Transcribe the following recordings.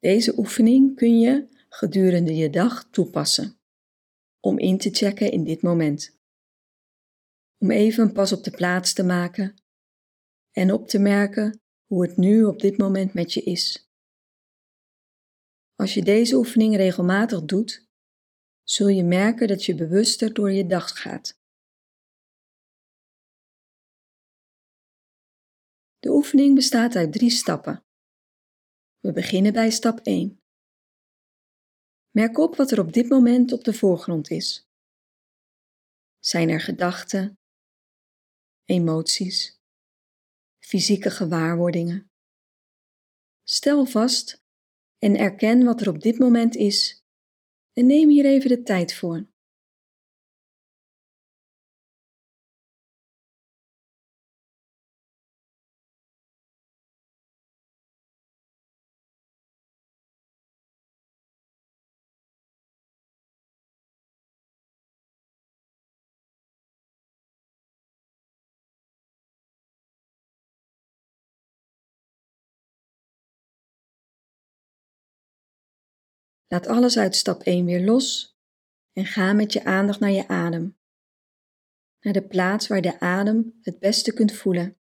Deze oefening kun je gedurende je dag toepassen om in te checken in dit moment. Om even een pas op de plaats te maken en op te merken hoe het nu op dit moment met je is. Als je deze oefening regelmatig doet, zul je merken dat je bewuster door je dag gaat. De oefening bestaat uit drie stappen. We beginnen bij stap 1. Merk op wat er op dit moment op de voorgrond is. Zijn er gedachten, emoties, fysieke gewaarwordingen? Stel vast en erken wat er op dit moment is en neem hier even de tijd voor. Laat alles uit stap 1 weer los en ga met je aandacht naar je adem. Naar de plaats waar de adem het beste kunt voelen.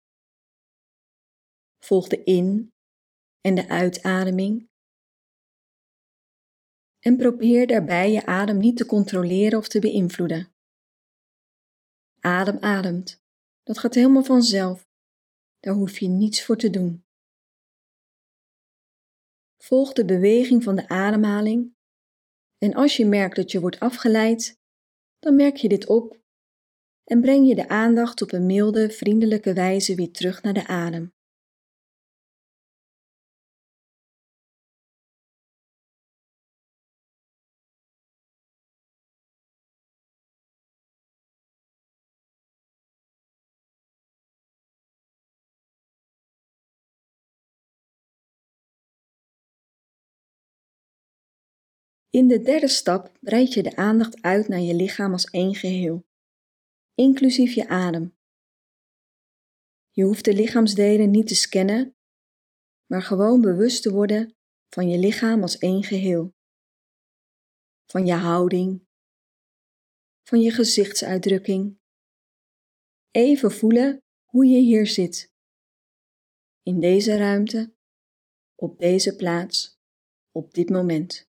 Volg de in- en de uitademing. En probeer daarbij je adem niet te controleren of te beïnvloeden. Adem ademt. Dat gaat helemaal vanzelf. Daar hoef je niets voor te doen. Volg de beweging van de ademhaling en als je merkt dat je wordt afgeleid, dan merk je dit op en breng je de aandacht op een milde, vriendelijke wijze weer terug naar de adem. In de derde stap breid je de aandacht uit naar je lichaam als één geheel, inclusief je adem. Je hoeft de lichaamsdelen niet te scannen, maar gewoon bewust te worden van je lichaam als één geheel. Van je houding, van je gezichtsuitdrukking. Even voelen hoe je hier zit. In deze ruimte, op deze plaats, op dit moment.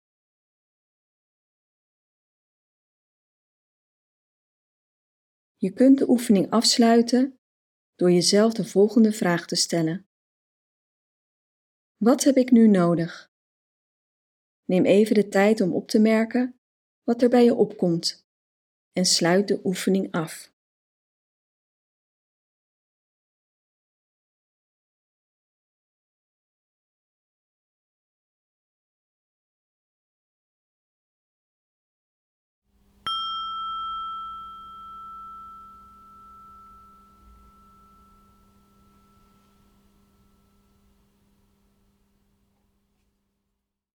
Je kunt de oefening afsluiten door jezelf de volgende vraag te stellen. Wat heb ik nu nodig? Neem even de tijd om op te merken wat er bij je opkomt en sluit de oefening af.